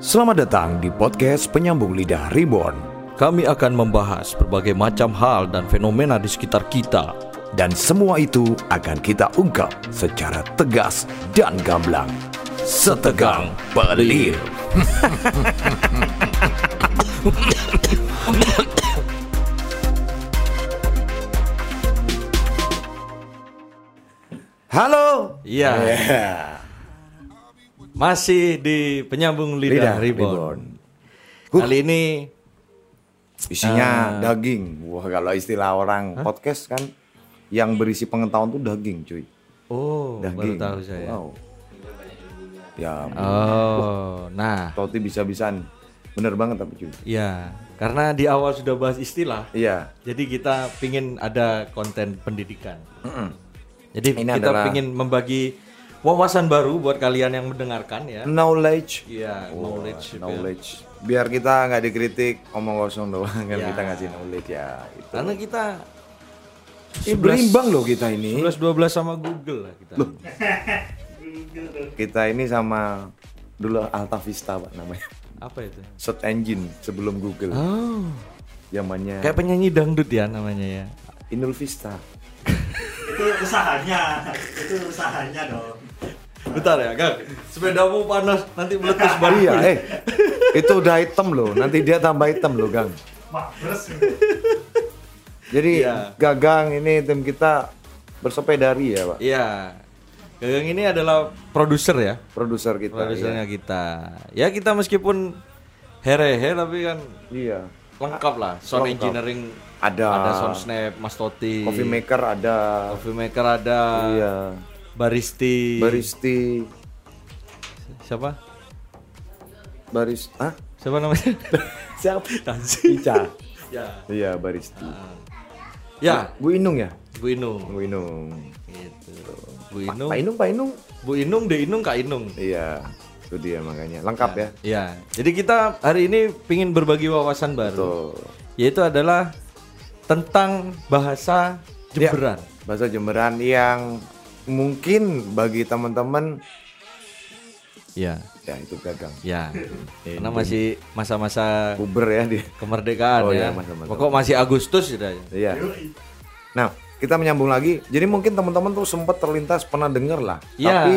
Selamat datang di podcast Penyambung Lidah Reborn Kami akan membahas berbagai macam hal dan fenomena di sekitar kita. dan semua itu akan kita ungkap secara tegas dan gamblang. Setegang pelir. Halo. Iya. Masih di penyambung lidah, Lidah Reborn. Reborn. Kali ini Isinya daging. Wah, kalau istilah orang podcast kan yang berisi pengetahuan tuh daging, cuy. oh Daging. baru tahu saya. Wow. Ya, Oh, nah, Toti bisa-bisaan. Bener banget tapi cuy. ya karena di awal sudah bahas istilah, Iya. jadi kita pingin ada konten pendidikan. Jadi Ini kita adalah- pingin membagi wawasan baru buat kalian yang mendengarkan ya. Knowledge. Iya, knowledge. ya. Knowledge. Biar kita nggak dikritik omong kosong doang kan Ya. kita ngasih knowledge ya. Itu. Karena kita Eh, berimbang loh kita ini. 11 12 sama Google lah kita. Kita ini sama dulu Alta Vista pak namanya. Apa itu? Search engine sebelum Google. Oh, Zamannya kayak penyanyi dangdut ya namanya ya. Inul Vista. itu usahanya itu usahanya dong Bentar ya, Kang. Sepedamu panas, nanti meletus ban. iya, eh. Itu udah hitam loh. Nanti dia tambah hitam loh, Gang. mabres Jadi Iya. Gagang ini tim kita bersepedari ya, Pak. Iya. Gagang ini adalah produser ya. Produser kita. Produsernya kita. Ya kita meskipun herehe tapi kan Iya. lengkap lah. Sound Lengkap. engineering Ada. ada sound snap, Mas Toti. Coffee maker ada. Coffee maker ada. Iya. Baristi. Baristi. Siapa? Baris. Hah? Siapa namanya? Siapa? Tansi. Ica. ya. Iya, Baristi. Ya, Bu Inung ya? Bu Inung. Bu Inung. Gitu. Bu Inung. Pak Inung, Pak Inung. Bu Inung, De Inung, Kak Inung. Iya. Itu dia makanya. Lengkap ya. Ya, jadi kita hari ini ingin berbagi wawasan baru, Tuh. yaitu adalah tentang bahasa Jemberan. Bahasa Jemberan yang mungkin bagi teman-teman Ya, ya itu gagang. ya, karena masih masa-masa Puber ya dia. kemerdekaan Oh, ya. iya, masa-masa. Pokok masih Agustus aja. Iya. Nah, kita menyambung lagi. Jadi mungkin teman-teman tuh sempat terlintas pernah dengar lah. Iya. Tapi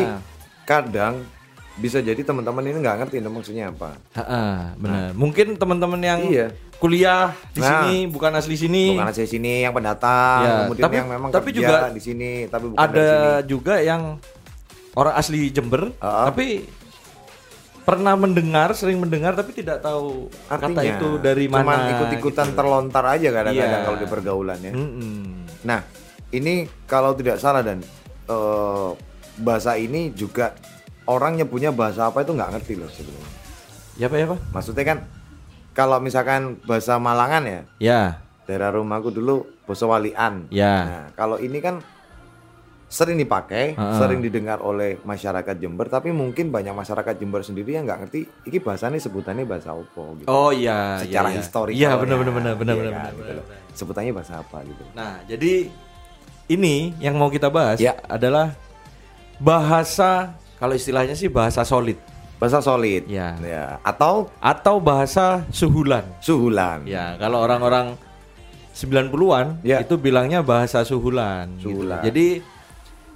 kadang bisa jadi teman-teman ini nggak ngerti maksudnya apa. Ha-ha, benar. Mungkin teman-teman yang Iya. kuliah di Nah. sini bukan asli sini. Bukan asli sini yang pendatang, Ya, kemudian tapi- yang memang tapi kerja juga di sini, tapi bukan dari sini. ada juga yang orang asli Jember, Ah. tapi pernah mendengar, sering mendengar tapi tidak tahu kata Artinya, itu dari mana. Cuman ikut-ikutan gitu. terlontar aja kadang-kadang Iya. kalau di pergaulan ya. Mm-mm. Nah, ini kalau tidak salah dan eh, bahasa ini juga orang punya bahasa apa itu nggak ngerti loh sebelumnya. Ya pak ya pak? Maksudnya kan kalau misalkan bahasa Malangan ya, Ya, daerah rumahku dulu bahasa Walian. Ya. Nah, kalau ini kan sering dipakai, Heeh. sering didengar oleh masyarakat Jember, tapi mungkin banyak masyarakat Jember sendiri yang nggak ngerti ini bahasanya sebutannya bahasa opo gitu. oh iya. Secara iya, iya. historis. Iya benar benar benar benar benar. benar, gitu benar. loh. Sebutannya bahasa apa gitu. Nah jadi ini yang mau kita bahas Ya. adalah bahasa kalau istilahnya sih bahasa solid Bahasa solid. Ya. Atau atau bahasa suhulan. suhulan. Ya, kalau orang-orang 90-an Ya. itu bilangnya bahasa suhulan. gitu. Suhulan. Jadi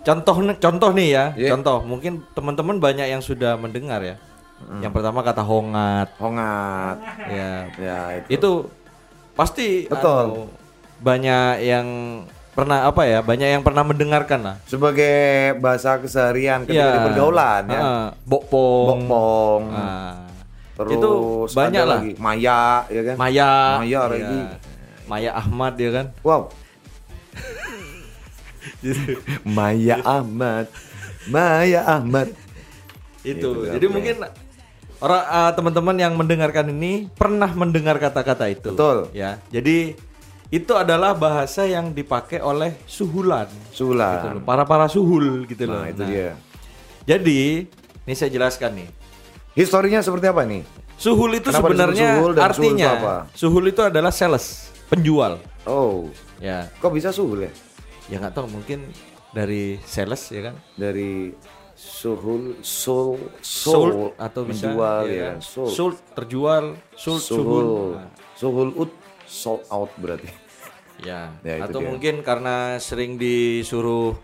contoh contoh nih ya, Ya. contoh mungkin teman-teman banyak yang sudah mendengar ya. Yang pertama kata hongat, Hongat. ya. Ya, itu. Itu pasti Betul. anu, banyak yang pernah apa ya? Banyak yang pernah mendengarkan lah. Sebagai bahasa keseharian ketika Iya. di pergaulan ya. Heeh, bokpong. Bokpong. Nah, Terus itu banyak lah. lagi Maya ya kan? Maya, Maya iya. lagi. Maya Ahmad ya kan. Wow. Maya Ahmad. Maya Ahmad. itu Itu, jadi mungkin orang uh, teman-teman yang mendengarkan ini pernah mendengar kata-kata itu Betul. ya jadi itu adalah bahasa yang dipakai oleh suhulan gitu Sulan. loh para para suhul gitu loh Nah, itu dia. jadi ini saya jelaskan nih Historinya seperti apa nih? suhul itu Kenapa sebenarnya suhul dan suhul artinya itu apa? suhul itu adalah sales penjual Oh, ya kok bisa suhul ya? ya nggak tahu mungkin dari sales ya kan Dari Suhul, Sul, Sold Sul atau bisa menjual ya ya, kan? Sul, Sold terjual, sold suhul. Suhul, Nah, Suhul Ut, sold out berarti. ya. Ya, atau dia. mungkin karena sering disuruh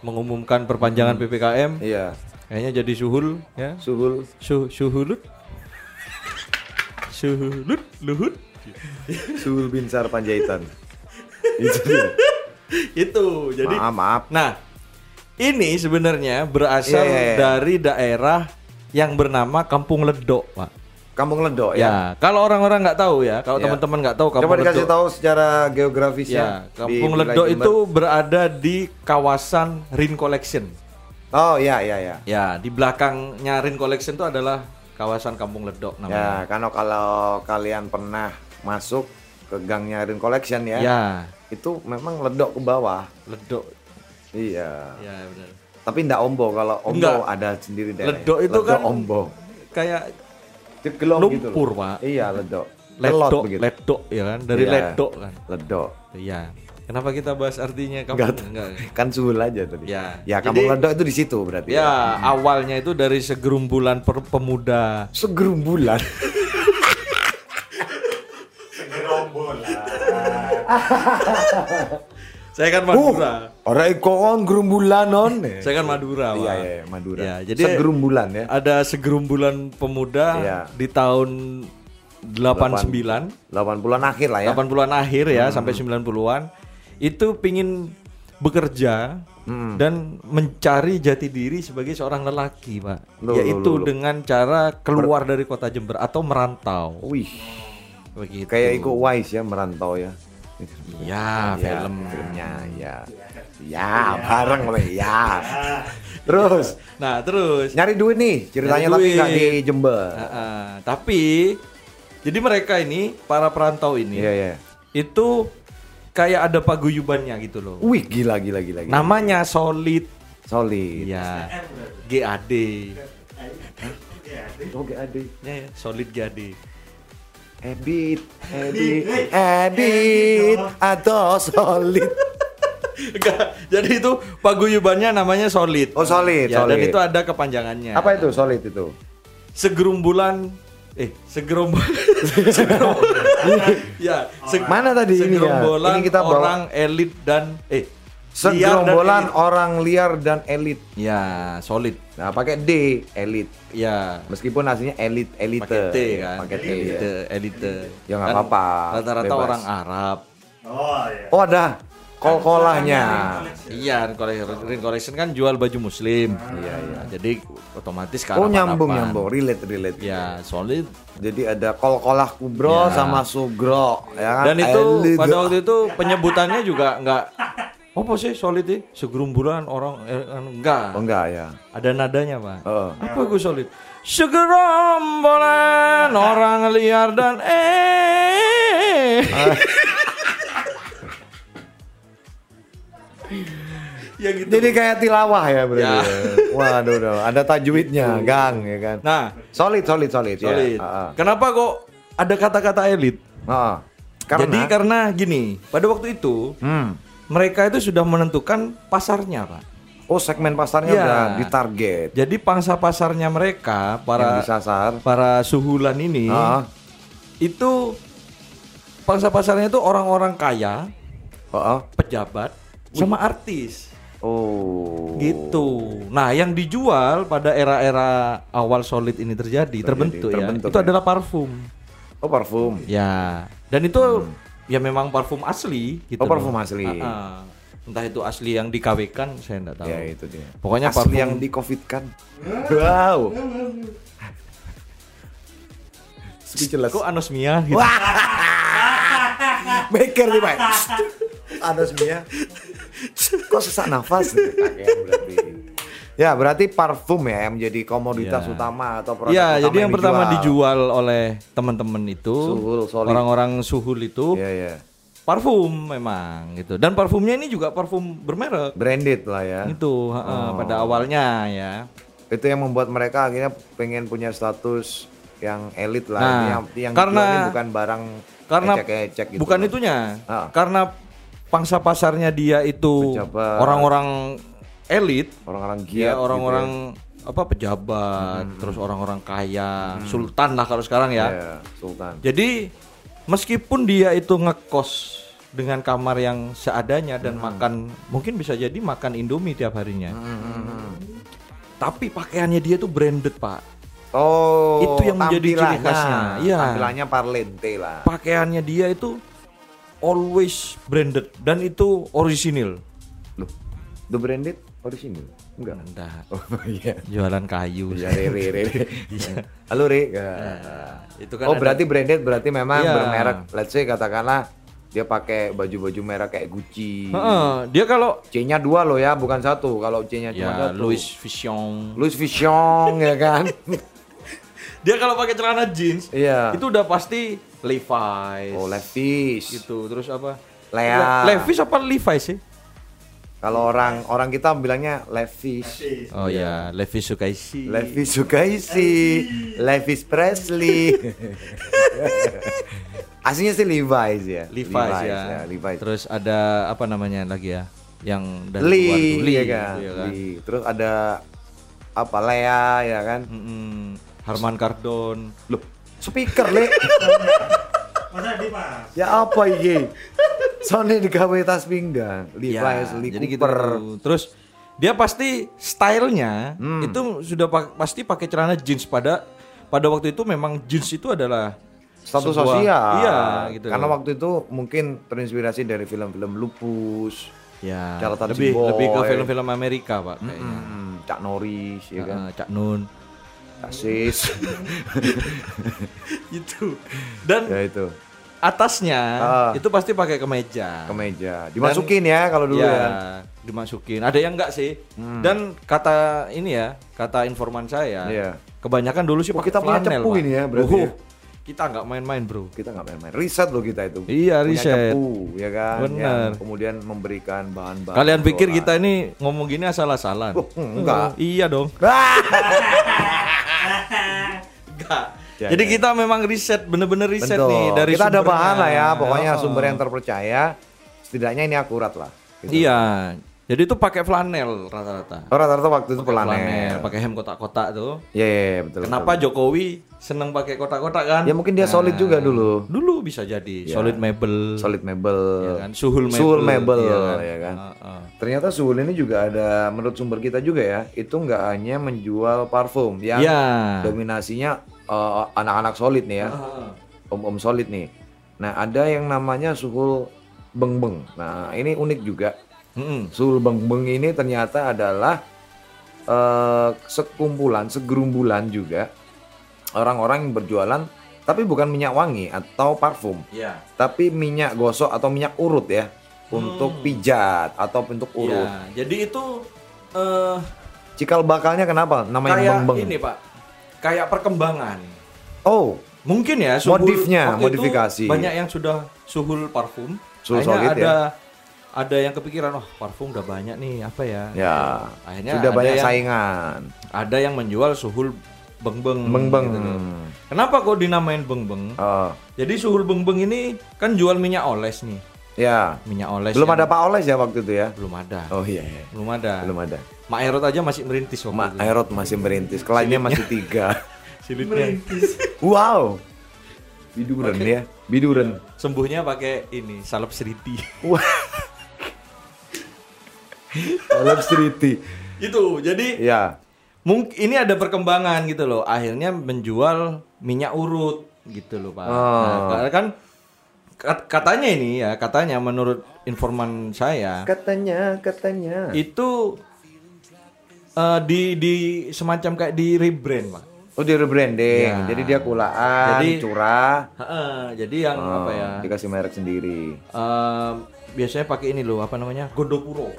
mengumumkan perpanjangan Hmm. PPKM, Iya, kayaknya jadi suhul ya. Suhul, Su suhulut. Suhulut, luhut. Suhul Binsar Panjaitan. Itu. Itu. Jadi Maaf, maaf. Nah, ini sebenarnya berasal Iya, iya, iya. dari daerah yang bernama Kampung Ledok, Pak. Kampung Ledok Ya, ya. kalau orang-orang nggak tahu ya, kalau Ya. teman-teman nggak tahu Kampung Coba dikasih Ledok. tahu secara geografis Ya, ya. Kampung Ledok itu berada di kawasan Rin Collection. Oh iya iya ya. Ya, di belakangnya Rin Collection itu adalah kawasan Kampung Ledok Ya, namanya. karena kalau kalian pernah masuk ke gangnya Rin Collection ya, Ya, itu memang ledok ke bawah. Ledok. Iya. Ya, benar. Tapi ndak ombo kalau ombo Enggak. ada sendiri daerah. Ledok itu kan ombo. Kayak Cegelong gitu. lumpur. Pak. Iya, ledok. Ledok, begitu. ledok ya kan, dari Iya. ledok kan. Ledok. Iya. Kenapa kita bahas artinya Enggak. kampung? Enggak. Kan suhul aja tadi. Ya. Ya, kampung Jadi- ledok itu di situ berarti. Ya, awalnya itu dari segerumbulan per- pemuda. Segerumbulan. Segerombolan. Saya kan Uh, Madura. ora iku on gerumbulan on. Saya kan Madura, Iya, iya, iya, Madura. Ya, jadi Segerumbulan ya. Ada segerumbulan pemuda Iya. di tahun 89, 80-an akhir lah ya. 80-an akhir ya Hmm. sampai 90-an itu pingin bekerja Hmm. dan mencari jati diri sebagai seorang lelaki, Pak. Loh, Yaitu loh, loh, loh. dengan cara keluar dari kota Jember atau merantau. Wih, Begitu. kayak Iko Wise ya merantau ya. Ya, Ya, film. filmnya ya. Ya, bareng lah ya. Terus Nah, terus nyari duit nih ceritanya Nyari tapi duit. nggak di Jember. Ah, ah. tapi jadi mereka ini para perantau ini Iya, iya. itu kayak ada paguyubannya gitu loh. Wih, gila gila gila. gila. Namanya Solid. Solid. Ya. GAD. Oke, Ade. Ya, ya, Solid GAD. Edit, edit, edit, atau solid. Enggak. Jadi itu paguyubannya namanya Solid. Oh, solid, Ya, dan solid. itu ada kepanjangannya. Apa itu solid itu? Segerumbulan eh segerombolan ya se- Mana tadi ini ya? Ini kita bawa- orang elit dan eh dan Segerombolan orang liar dan elit. ya solid Nah, pakai D, elit. ya Meskipun aslinya elit, elite. pakai T kan Pakai T. elite elite Ya, nggak Kan apa-apa, rata-rata orang Arab Oh iya. Oh, ada kol-kolahnya. iya Rin Collection- kan jual baju muslim Iya, iya. jadi otomatis ke Oh, nyambung nyambung, relate relate. ya solid Jadi ada kol-kolah kubro Ya. sama sugro, ya kan? Dan itu pada waktu itu penyebutannya juga enggak apa sih solid sih? Segerumbulan orang eh, enggak. Oh, enggak ya. Ada nadanya, Pak. Oh. Apa gue solid? Segerombolan orang liar dan eh. ya gitu. Jadi kayak tilawah ya berarti. Ya. ya. Waduh, waduh, ada tajwidnya, gang ya kan. Nah, Solid, solid, solid. solid. Ya. Ah, ah. Kenapa kok ada kata-kata elit? Ah. Karena, Jadi karena gini, pada waktu itu hmm. Mereka itu sudah menentukan pasarnya, Pak. Oh, segmen pasarnya Ya. udah ditarget. Jadi pangsa pasarnya mereka Yang para disasar. para suhulan ini Ah. itu pangsa pasarnya itu orang-orang kaya, oh. pejabat, sama artis. Oh. Gitu. Nah, yang dijual pada era-era awal solid ini terjadi, terbentuk, terbentuk ya. Itu ya. adalah parfum. Oh, parfum. Ya. Dan itu ya memang parfum asli gitu. Oh, parfum loh. asli. Ah, ah. Entah itu asli yang dikawinkan, saya enggak tahu. Ya, itu dia. Pokoknya Asli parfum yang di covid kan. Wow. Speechless. Kok anosmia gitu. Beker nih, Pak. Ada Mia. Kok sesak nafas? Pakaian berarti. Ya, berarti parfum ya yang menjadi komoditas Ya. utama atau produk Iya, utama jadi yang pertama dijual oleh teman-teman itu orang-orang suhul itu Iya, iya. parfum memang gitu. Dan parfumnya ini juga parfum bermerek. Branded lah ya. Itu Oh. pada awalnya ya. Itu yang membuat mereka akhirnya pengen punya status yang elit lah. Nah, yang yang karena- bukan barang Karena ecek-ecek gitu. bukan loh. itunya. Ah. Karena pangsa pasarnya dia itu orang-orang elit, Orang-orang giat. ya gitu orang-orang apa pejabat, terus orang-orang kaya, sultan lah kalau sekarang ya. ya. Iya, Sultan. Jadi meskipun dia itu ngekos dengan kamar yang seadanya dan makan mungkin bisa jadi makan Indomie tiap harinya. Tapi pakaiannya dia tuh branded, Pak. Oh, Itu yang menjadi ciri khasnya, iya. Tampilannya parlente lah. Pakaiannya dia itu always branded dan itu orisinil. Loh, the branded original? Enggak. Enggak. Oh iya. Jualan kayu. Ya, Re, Re, Re. Halo, Re. Ya. Itu kan oh, ada- berarti branded berarti memang Iya. bermerek. Let's say katakanlah dia pakai baju-baju merah kayak Gucci. Heeh, dia kalau C-nya dua loh ya, bukan satu. Kalau C-nya cuma ya satu. Louis Vuitton. Louis Vuitton ya kan? Dia kalau pakai celana jeans Iya. itu udah pasti Levi's. Oh, Levi's. gitu. Terus apa? Lea. Le- Levi's apa Levi's sih? Kalau orang orang kita bilangnya Levi's. Oh ya, Levi's Sukaisi. Levi's Sukaisi, Levi's Presley. Aslinya sih Levi's ya. Levi's, ya. Levi's. Terus ada apa namanya lagi ya? Yang dari luar Lee, tuh, Lee, ya kan? gitu ya kan? Lee. Terus ada apa Lea ya kan? Mm-mm. Harman Kardon. Loh, speaker le. Masa di mas? ya apa iki? Soalnya digawe tas pinggang. Levi's, Lee jadi gitu. Terus dia pasti stylenya Hmm. itu sudah pa- pasti pakai celana jeans pada pada waktu itu memang jeans itu adalah Status sebuah- sosial. Iya, gitu. Karena waktu itu mungkin terinspirasi dari film-film Lupus. ya Catatan lebih Boy. lebih ke film-film Amerika, Pak, kayaknya. Hmm, Cak Norris ya kan. Cak Nun. Cak Sis. Itu. Dan ya itu. Atasnya Ah. itu pasti pakai kemeja. Kemeja. Dimasukin ya kalau dulu ya, ya. dimasukin. Ada yang enggak sih? Dan kata ini ya, kata informan saya, Iya. kebanyakan dulu sih Oh, pakai kita flanel, Pak. ini ya, berarti Uh, ya? Kita nggak main-main, Bro. Kita nggak main-main. Riset loh kita itu. Iya, Punya riset. cepu, ya kan. Bener. Yang kemudian memberikan bahan-bahan. Kalian pikir obrolan. kita ini ngomong gini asal-asalan? Oh, enggak. iya dong. Enggak. Ya, Jadi ya. kita memang riset, bener-bener riset Betul. nih dari kita ada bahan lah ya. Pokoknya Oh. sumber yang terpercaya. Setidaknya ini akurat lah. gitu. Iya. Jadi itu pakai flanel rata-rata. Oh, Rata-rata waktu itu pelanel. pakai hem kotak-kotak tuh. Iya, iya, iya, betul. Kenapa betul. Jokowi seneng pakai kotak-kotak kan? Ya mungkin dia solid juga dulu. Dulu bisa jadi solid mebel. Solid mebel. ya kan? Suhul mebel. Suhul mebel, iya kan? ya kan. Heeh. Ternyata Suhul ini juga ada menurut sumber kita juga ya, itu nggak hanya menjual parfum yang Iya. dominasinya eh, anak-anak solid nih ya, om-om solid nih. Nah ada yang namanya Suhul Bengbeng. Nah ini unik juga. Mm-mm. Suhul Bengbeng ini ternyata adalah eh, sekumpulan, segerumbulan juga orang-orang yang berjualan, tapi bukan minyak wangi atau parfum Iya. tapi minyak gosok atau minyak urut ya untuk pijat atau untuk urut. Iya. Jadi itu eh Cikal bakalnya kenapa namanya kayak beng-beng? ini Pak, kayak perkembangan. Oh, Mungkin ya suhul- Modifnya, waktu itu modifikasi. banyak yang sudah suhul parfum. Suhul Akhirnya solid ada ya. ada yang kepikiran, oh parfum udah banyak nih apa ya? ya. Akhirnya Sudah banyak yang, saingan. Ada yang menjual suhul beng-beng. Beng-beng. gitu loh. Kenapa kok dinamain beng-beng? Oh, Jadi suhul beng-beng ini kan jual minyak oles nih. Ya. Minyak oles. Belum yang- ada Pak Oles ya waktu itu ya? Belum ada. Oh iya, iya. Belum ada. belum ada. Mak Erot aja masih merintis waktu Mak itu. Aerot masih merintis, kliennya masih tiga. Silitnya. wow. Biduren ya, biduren. Sembuhnya pakai ini salep seriti. Wah. Lab Streety. itu. Jadi Ya. mungkin ini ada perkembangan gitu loh. Akhirnya menjual minyak urut gitu loh, Pak. Oh. Nah, karena kan katanya ini ya, katanya menurut informan saya Katanya, katanya. itu eh, di di semacam kayak di rebrand, Pak. Oh dia rebranding, Ya. jadi dia kulaan, Jadi- curah, Heeh, jadi yang Oh, apa ya? dikasih merek sendiri. eh, biasanya pakai ini loh, apa namanya? Gondopuro.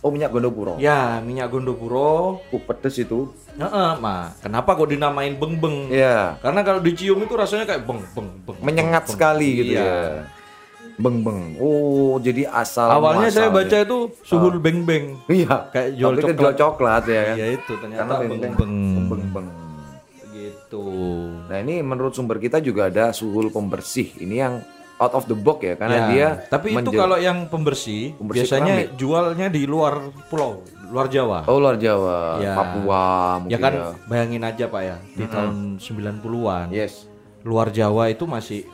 Oh minyak Gondopuro. Ya, minyak Gondopuro. Uh, pedes itu. Heeh, mah. Kenapa kok dinamain beng-beng? Iya. Karena kalau dicium itu rasanya kayak beng beng beng. Menyengat beng, beng. sekali gitu Iya. ya. Beng beng. Oh jadi asal. Awalnya saya baca itu suhul beng beng. Iya. Kayak jual Tapi coklat. jual coklat ya kan. Iya itu ternyata Karena beng beng beng. beng beng. Gitu. Nah ini menurut sumber kita juga ada suhul pembersih. Ini yang out of the box ya karena Ya, dia tapi itu kalau yang pembersih, Pembersih biasanya keramik. jualnya di luar pulau, luar Jawa. oh luar Jawa, Ya. Papua mungkin ya kan bayangin aja Pak ya, di tahun 90-an. Yes. Luar Jawa itu masih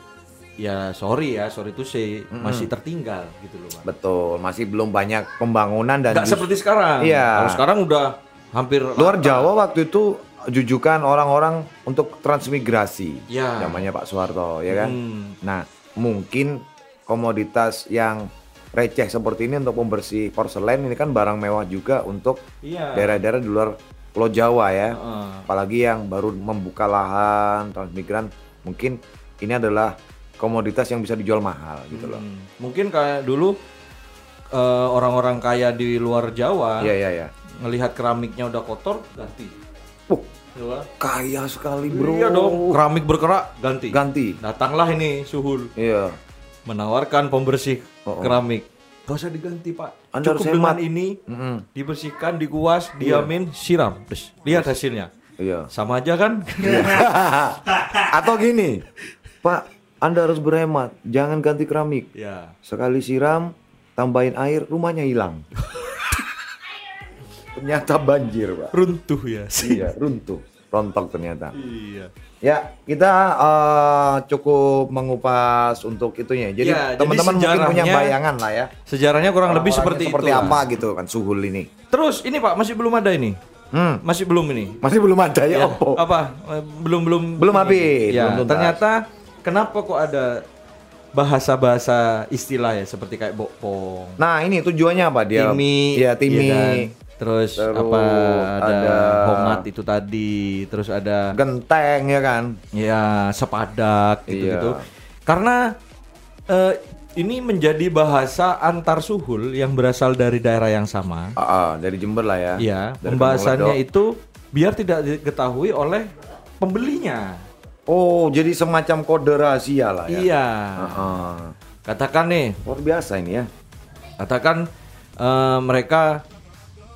ya sorry ya, sorry itu say masih tertinggal gitu loh, Pak. Betul, masih belum banyak pembangunan dan Nggak just- seperti sekarang. Iya. Kalau sekarang udah hampir luar Jawa waktu itu jujukan orang-orang untuk transmigrasi. Ya. Namanya Pak Soeharto, ya kan? Hmm. Nah, mungkin komoditas yang receh seperti ini untuk pembersih porselen ini kan barang mewah juga untuk Iya. daerah-daerah di luar Pulau Jawa ya. Heeh. Apalagi yang baru membuka lahan transmigran, mungkin ini adalah komoditas yang bisa dijual mahal gitu loh. Hmm. Mungkin kayak dulu eh, orang-orang kaya di luar Jawa Iya, iya, iya. ngelihat keramiknya udah kotor ganti. Iya. kaya sekali, Bro. Iya dong, keramik berkerak ganti. Ganti. Datanglah ini Suhul Iya. menawarkan pembersih Oh, oh. keramik. Gak usah diganti pak. Anda Cukup dengan hemat. ini Mm-mm. dibersihkan, dikuas, diamin, siram. Terus lihat hasilnya. Iya. Sama aja kan? Atau gini, Pak, Anda harus berhemat, jangan ganti keramik. ya. Sekali siram, tambahin air, rumahnya hilang. Ternyata banjir, Pak. Runtuh ya. Iya, runtuh, rontok ternyata. iya. Ya, kita eh, cukup mengupas untuk itunya. Jadi Ya, teman-teman mungkin punya bayangan lah ya. Sejarahnya kurang lebih seperti, seperti itu. apa gitu kan suhul ini. Terus ini pak masih belum ada ini. Hmm, Masih belum ini. masih belum ada ya, Ya, opo. apa Eh, belum belum Belum habis, ya belum tuntas. ternyata kenapa kok ada bahasa-bahasa istilah ya seperti kayak bokpong Nah, ini tujuannya apa dia? timi Iya, timi. iya kan? Terus, Terus apa ada, ada- homat itu tadi terus ada Genteng ya kan? ya sepadak gitu gitu Iya. karena eh, ini menjadi bahasa antar suhul yang berasal dari daerah yang sama Ah, ah, dari Jember lah ya. Iya, pembahasannya itu biar tidak diketahui oleh pembelinya. Oh, jadi semacam kode rahasia lah ya. Iya. Ah, Katakan nih, luar biasa ini ya. katakan eh, mereka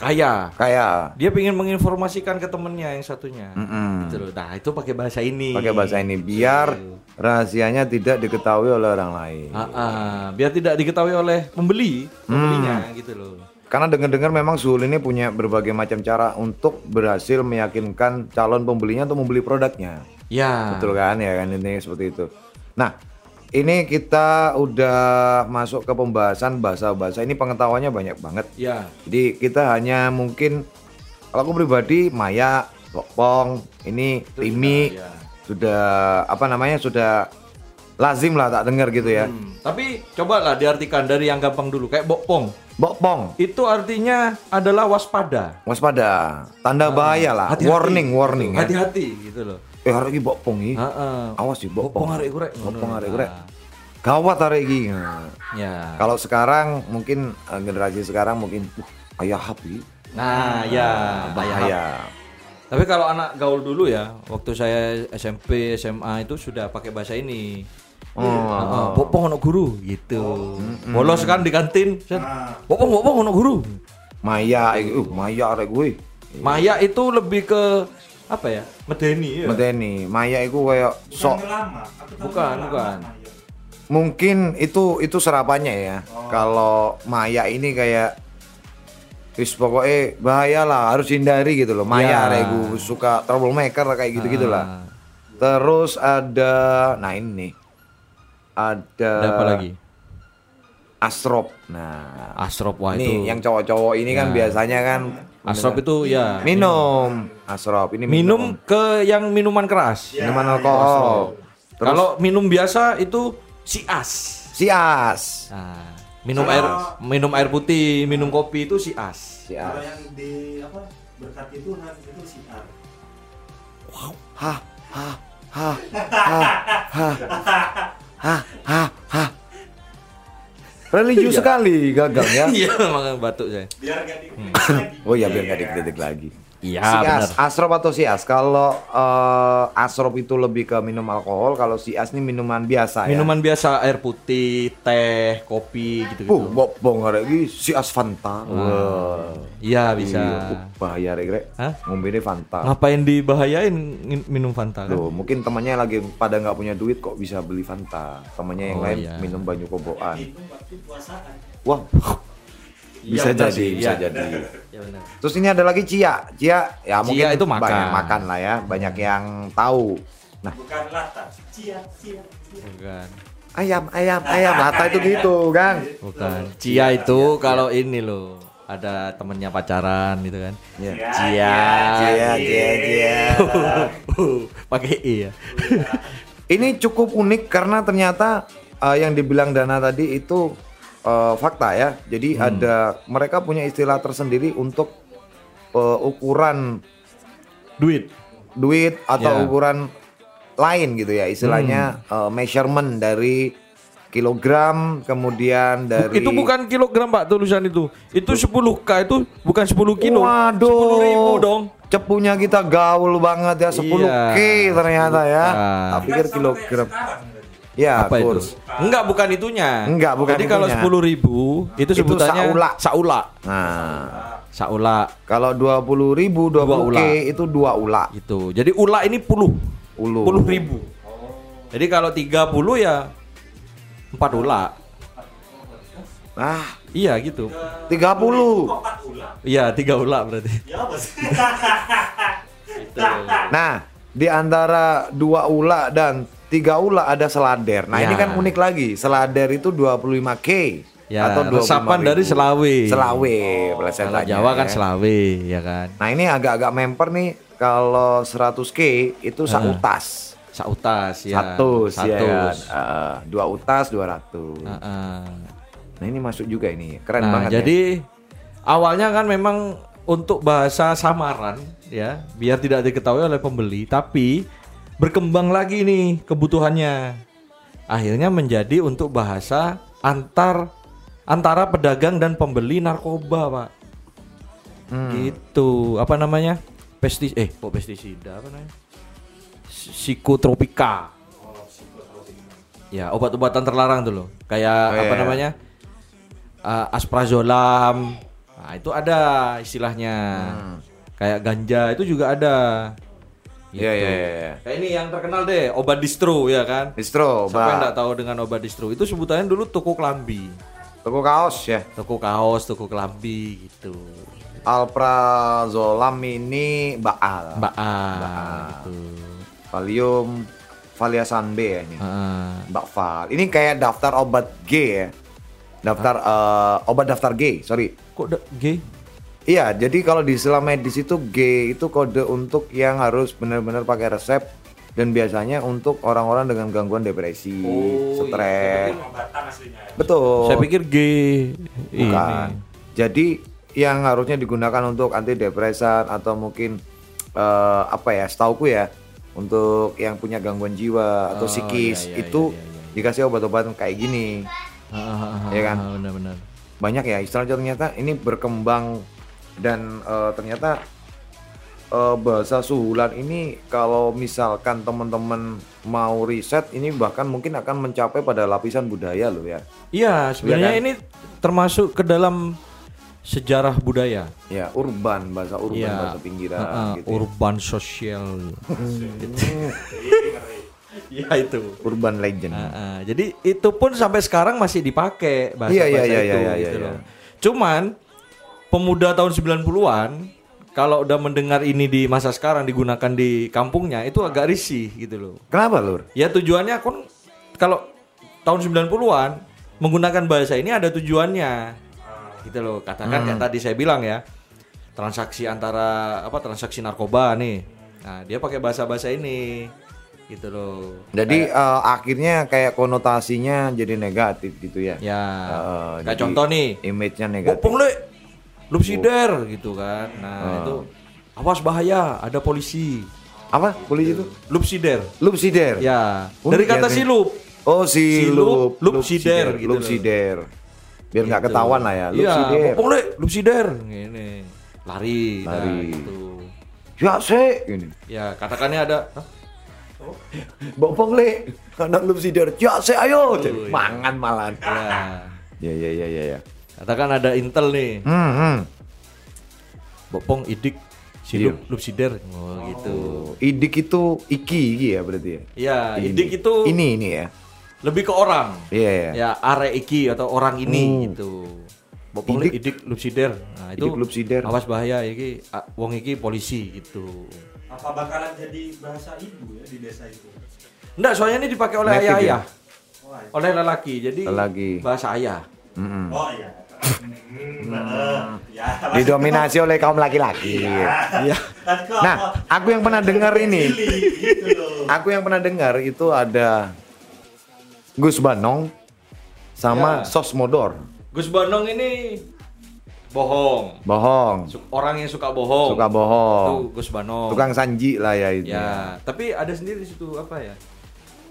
kaya. Kayak Dia ingin menginformasikan ke temennya yang satunya. Mm-mm. Gitu loh. Nah, itu pakai bahasa ini. pakai bahasa ini biar rahasianya tidak diketahui oleh orang lain. Ah, ah, biar tidak diketahui oleh pembeli, pembelinya gitu loh. Karena dengar-dengar memang Zuhul ini punya berbagai macam cara untuk berhasil meyakinkan calon pembelinya untuk membeli produknya. Ya. Betul kan ya kan ini seperti itu. Nah, ini kita udah masuk ke pembahasan bahasa-bahasa ini pengetahuannya banyak banget. Ya. Jadi kita hanya mungkin kalau aku pribadi Maya, Bokpong, ini Timi ya. sudah apa namanya sudah lazim lah tak dengar gitu ya. Hmm, Tapi cobalah diartikan dari yang gampang dulu kayak bokpong. Bokpong, Itu artinya adalah waspada. waspada, tanda bahaya lah, Hati-hati. warning, warning ya. Hati-hati gitu loh. Eh hari ini bokpong ini, Heeh. awas sih Bokpong bokpong. arek kurek. Bokpong Ngono. arek kurek. Nah, Gawat hari ini. Nah, Ya. Kalau sekarang mungkin eh, generasi sekarang mungkin uh, ayah hapi, Nah, ya bahaya. bahaya. Tapi kalau anak gaul dulu ya, waktu saya SMP, SMA itu sudah pakai bahasa ini. Oh, Heeh, Bokpong ono guru gitu. Bolos kan di kantin. set. Bokpong bokpong ono guru. Maya, eh, uh, Maya arek gue. Maya itu lebih ke apa ya? Medeni ya. Medeni, Maya itu kayak sok Bukan lama. Bukan, lama, bukan. Mungkin itu itu serapannya ya. Kalau Maya ini kayak Wis pokoknya bahaya lah harus hindari gitu loh. Maya Ya. arek gue suka troublemaker kayak gitu gitu lah. Ah. Terus ada nah ini nih. Ada, Ada apa lagi? Asrop. Nah, Asrop wah ini itu. yang cowok-cowok ini kan biasanya kan Asrop itu ya minum. Asrop ini minum ke yang minuman keras. minuman alkohol. Kalau minum biasa itu sias. Sias. Nah, minum air minum air putih, minum kopi itu sias. Sias. Kalau yang di apa berkat itu nah, itu siar. Hah, hah, hah, hah, hah, hah, hah, hah. Religius sekali gagal ya. Iya, makanya batuk saya. Biar gak di Oh iya biar nggak dikritik lagi. Iya, si benar. as, asrop atau si as? Kalau eh, asrop itu lebih ke minum alkohol, kalau si as ini minuman biasa ya. Minuman biasa air putih, teh, kopi gitu-gitu. Bok bong lagi si as Fanta. Wah. Iya bisa. Iya, uh, bahaya rek rek. Hah? Ngombe ini Fanta. Ngapain dibahayain minum Fanta kan? Loh, mungkin temannya lagi pada nggak punya duit kok bisa beli Fanta. Temannya yang Oh, lain iya. minum banyu koboan. Puasaan. Wah, bisa Iya, benar jadi, sih, bisa iya. jadi. Ya benar. Terus ini ada lagi Cia. Cia ya mungkin itu makan. banyak makan lah ya, banyak yang tahu. Nah, Bukan lata. Cia, cia, cia. Bukan. ayam, ayam, ayam, lata itu gitu, Kang. Bukan. Cia itu kalau ini loh ada temennya pacaran gitu kan. Iya. Cia. Cia, Cia, Cia. Pakai i ya. Ini cukup unik karena ternyata eh, yang dibilang Dana tadi itu eh, fakta ya. Jadi Hmm. ada mereka punya istilah tersendiri untuk eh, ukuran Duit. duit atau Ya. ukuran lain gitu ya. Istilahnya Hmm. eh, measurement dari kilogram kemudian dari Itu bukan kilogram Pak tulisan itu. Itu 10K itu bukan 10 kilo. Waduh. 10 ribu dong. Cepunya kita gaul banget ya 10K Iya. ternyata ya. Tak pikir kilogram. Ya, Apa kurs. itu? Enggak, bukan itunya. Enggak, bukan Jadi kalau. 10 ribu itu Itu sebutannya saula. saula. Nah, Saula kalau 20 ribu 20 Dua K ula. itu dua ula. gitu. Jadi ula ini puluh. Ulu. Puluh ribu. Jadi kalau 30 ya 4 ula. Ah, Iya gitu. 30. Kok empat ulang? Iya, 3 ula berarti. Ya? Gitu. Nah, di antara dua ula dan tiga ula ada selader. Nah, ini Ya. kan unik lagi. Selader itu 25K Ya, atau 25 resapan ribu. dari Selawe. Selawe, Kalau pelesetannya Jawa kan ya. Selawe, ya kan. Nah, ini agak-agak memper nih kalau 100K itu sautas. Sautas ya. Satu, ya kan? Satus. Eh, dua utas 200. Heeh. Nah, ini masuk juga ini. Keren Nah, banget ya. jadi awalnya kan memang untuk bahasa samaran ya, biar tidak diketahui oleh pembeli, tapi berkembang lagi nih kebutuhannya. Akhirnya menjadi untuk bahasa antar antara pedagang dan pembeli narkoba, Pak. Hmm. Gitu. Apa namanya? Pestis eh kok pestisida apa namanya? Psikotropika. Ya, obat-obatan terlarang tuh loh. Kayak Oh, apa iya. namanya? Uh, asprazolam. Nah, itu ada istilahnya. Hmm. Kayak ganja itu juga ada. Gitu. Iya, iya, iya, iya. Kayak ini yang terkenal deh, obat distro ya kan? Distro, Siapa yang nggak tahu dengan obat distro? Itu sebutannya dulu toko kelambi. Toko kaos ya. Toko kaos, toko kelambi gitu. Alprazolam ini Baal. Mbak A gitu. Valium Valiasan B ya ini. Heeh. Mbak Val. Ini kayak daftar obat G ya. Daftar eh, obat daftar G, sorry. Kok da- G? Iya, jadi kalau di istilah medis itu G itu kode untuk yang harus benar-benar pakai resep dan biasanya untuk orang-orang dengan gangguan depresi, Oh, stres. Itu pengobatan aslinya ya. Betul. Saya pikir G Bukan. ini. Jadi yang harusnya digunakan untuk antidepresan atau mungkin eh, apa ya, setauku ya, untuk yang punya gangguan jiwa atau Oh, psikis iya, iya, itu iya, iya, dikasih obat-obatan kayak gini. Iya kan? Benar-benar. Banyak ya istilahnya ternyata ini berkembang dan eh, ternyata eh, bahasa suhulan ini kalau misalkan teman-teman mau riset ini bahkan mungkin akan mencapai pada lapisan budaya loh ya. Iya, sebenarnya kan? ini termasuk ke dalam sejarah budaya. Ya, urban, bahasa urban, Iya. bahasa pinggiran Heeh, gitu. ya. urban sosial. Iya itu. Urban legend. Heeh, jadi itu pun sampai sekarang masih dipakai bahasa Iya, iya, bahasa iya, itu iya, gitu iya, loh. iya. Cuman pemuda tahun 90-an kalau udah mendengar ini di masa sekarang digunakan di kampungnya itu agak risih gitu loh. Kenapa, Lur? Ya tujuannya kon kalau tahun 90-an menggunakan bahasa ini ada tujuannya. Gitu loh. Katakan kayak tadi saya bilang ya. Transaksi antara apa transaksi narkoba nih. Nah, dia pakai bahasa-bahasa ini. Gitu loh. Jadi eh, akhirnya kayak konotasinya jadi negatif gitu ya. Ya. Heeh, kayak jadi contoh nih. Image-nya negatif. Bopong le. Lupsider gitu kan. Nah, itu awas bahaya, ada polisi. Apa? Polisi itu? Lupsider. Lupsider. Ya. Oh, Dari iya, kata iya. silup. Oh, si Silup, lup, lupsider gitu. Lupsider. Biar nggak Gitu. ketahuan lah ya. Iya, Lupsider. Bopong le, lupsider. Gini. Lari. Nah, Lari. gitu. Ya se ini. Ya, katakannya ada Hah? Bopong le, anak lu sider. Ya se ayo. iya. Mangan malan. ya. Ya ya ya ya ya. Katakan ada Intel nih. Hmm, hmm. Bopong idik Iya. silup lupsider. Oh, gitu. Idik itu iki iki ya berarti ya. Ya, Ini. idik itu ini ini ya. lebih ke orang. Iya ya. Ya, are iki atau orang ini Hmm. gitu. Bopong Idik. idik, idik lupsider. Nah, itu Idik lupsider. Awas bahaya iki wong iki polisi gitu. Apa bakalan jadi bahasa ibu ya di desa itu? Enggak, soalnya ini dipakai oleh ayah-ayah. Oh, iya. Oleh lelaki. Jadi Lelaki. bahasa ayah. Mm-mm. Oh iya. Hmm, eh, ya. Didominasi oleh kaum laki-laki. Iya. Nah, aku yang pernah dengar ini. Gitu. Aku yang pernah dengar itu ada Gus Banong sama Ya. Sosmodor. Gus Banong ini bohong. Bohong. Orang yang suka bohong. Suka bohong. Itu Gus Banong. Tukang sanji lah ya itu. Ya, tapi ada sendiri di situ apa ya?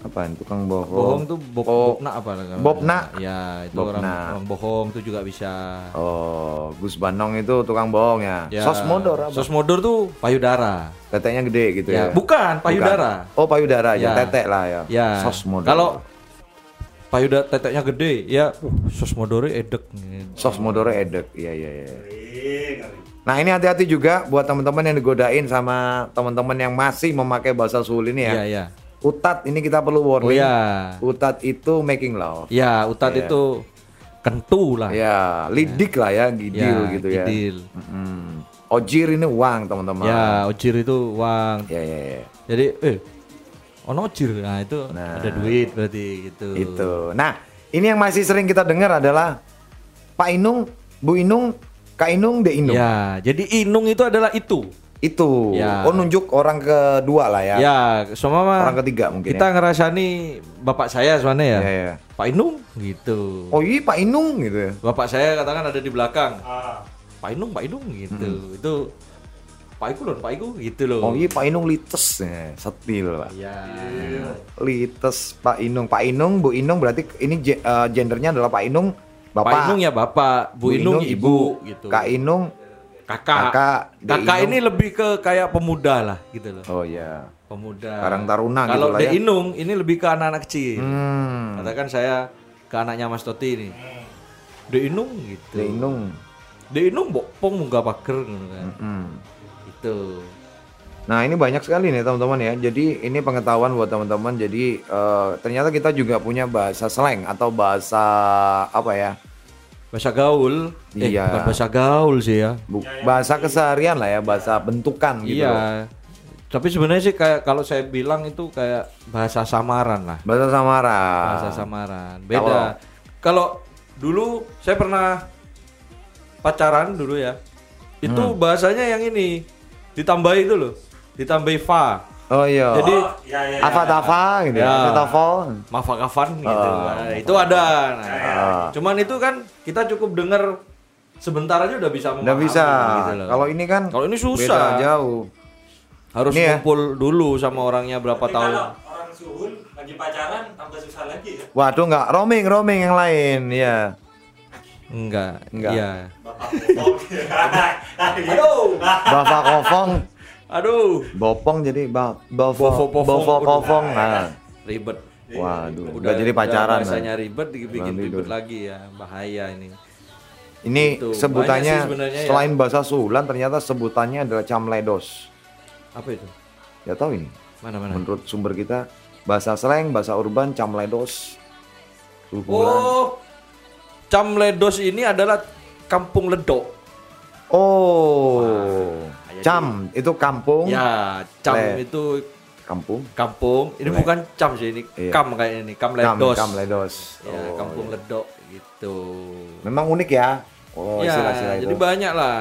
Apaan? Tukang bohong. Bohong tuh bob, Oh. bobna apa Bobna. Ya, itu Bobna. orang, orang bohong tuh juga bisa. Oh, Gus Banong itu tukang bohong ya. Ya. Sosmodor apa? Sosmodor tuh payudara. Teteknya gede gitu ya. Ya, bukan payudara. Bukan. Oh, payudara ya, Ya. tetek lah ya. Ya. Sosmodor. Kalau payudara teteknya gede, ya uh, sosmodornya edek. Sosmodor edek. Iya, iya, iya. Nah, ini hati-hati juga buat teman-teman yang digodain sama teman-teman yang masih memakai bahasa Sul ini ya. Iya, iya. Utat ini kita perlu Oh warning. ya. Utat itu making love. Ya, utat Iya. itu kentu lah. Ya, lidik lah ya, gidil Ya, gitu ya. gidil. Mm-mm. Ojir ini uang, teman-teman. Ya, ojir itu uang. Ya, ya, ya. Jadi, eh, ono ojir. Nah, itu Nah. ada duit berarti gitu. Itu. Nah, ini yang masih sering kita dengar adalah Pak Inung, Bu Inung, Kak Inung, De Inung. Ya, jadi inung itu adalah itu. Itu. Ya. Oh, nunjuk orang kedua lah ya. Ya, semua mah Orang ketiga mungkin kita ya. ngerasani bapak saya sebenarnya ya. Ya, ya. Pak Inung gitu. Oh, iya Pak Inung gitu ya. Bapak saya katakan ada di belakang. Ah, Pak Inung, Pak Inung gitu. Itu Pak Iku loh, Pak Iku gitu loh. Hmm. Oh, iya Pak Inung lites ya. Setil lah. Ya. Lites Pak Inung. Pak Inung, Bu Inung berarti ini eh, gendernya adalah Pak Inung, Bapak. Pak Inung ya bapak, Bu, Inung, ibu, gitu. Kak Inung, kakak. kakak, Kakak ini lebih ke kayak pemuda lah gitu loh. oh ya. Pemuda. Karang Taruna gitu Kalau lah De ya. Inung ini lebih ke anak-anak kecil. Hmm. Katakan saya ke anaknya Mas Toti ini. De Inung gitu. De Inung. De Inung bopong munggah pager gitu kan. Hmm. Itu. Nah ini banyak sekali nih teman-teman ya. Jadi ini pengetahuan buat teman-teman. Jadi eh, ternyata kita juga punya bahasa slang atau bahasa apa ya? Bahasa gaul. Eh, Iya. bukan bahasa gaul sih ya. Bu- bahasa keseharian lah ya, bahasa bentukan gitu. loh. iya. Tapi sebenarnya sih kayak kalau saya bilang itu kayak bahasa samaran lah. Bahasa samaran. Bahasa samaran. Beda. Kalau dulu saya pernah pacaran dulu ya. Itu Hmm. bahasanya yang ini ditambah itu loh. Ditambahi fa. Oh iya. Jadi oh, ya, ya, ya. apa tafa gitu ya? Ya. Apa tafal? mafakafan gitu. Oh. Nah, itu ada. Nah, Ah. Cuman itu kan kita cukup dengar sebentar aja udah bisa Udah bisa. gitu loh. Kalau ini kan Kalau ini beda susah. jauh. harus Ini ya. ngumpul dulu sama orangnya berapa Tapi tahun. kalau orang suhun lagi pacaran tambah susah lagi ya. Waduh nggak roaming roaming yang lain ya. Enggak. Enggak. Iya. Bapak bopong. Aduh. Bapak kofong, Aduh. bopong jadi ba bofo Bofo pofong. bofo Udah. kofong. Nah. Ribet. Waduh, udah jadi pacaran. Udah bahasanya ribet dibikin ribet lagi ya. Bahaya ini. Ini Itu, sebutannya ya. selain bahasa Sulan ternyata sebutannya adalah camledos. Apa itu? Ya tahu ini. Mana mana? Menurut sumber kita bahasa slang, bahasa urban camledos. Suhulan. Oh. Camledos ini adalah kampung ledok. Oh. Wah, Cam itu kampung. Ya, cam Le- itu Kampung. kampung. Ini Le- bukan cam sih ini. Iya. Kam kayak ini, kam ledos. camledos. Ya, Oh, kampung iya. ledok gitu. Memang unik ya. Oh, ya, istilah-istilah itu. jadi banyak lah.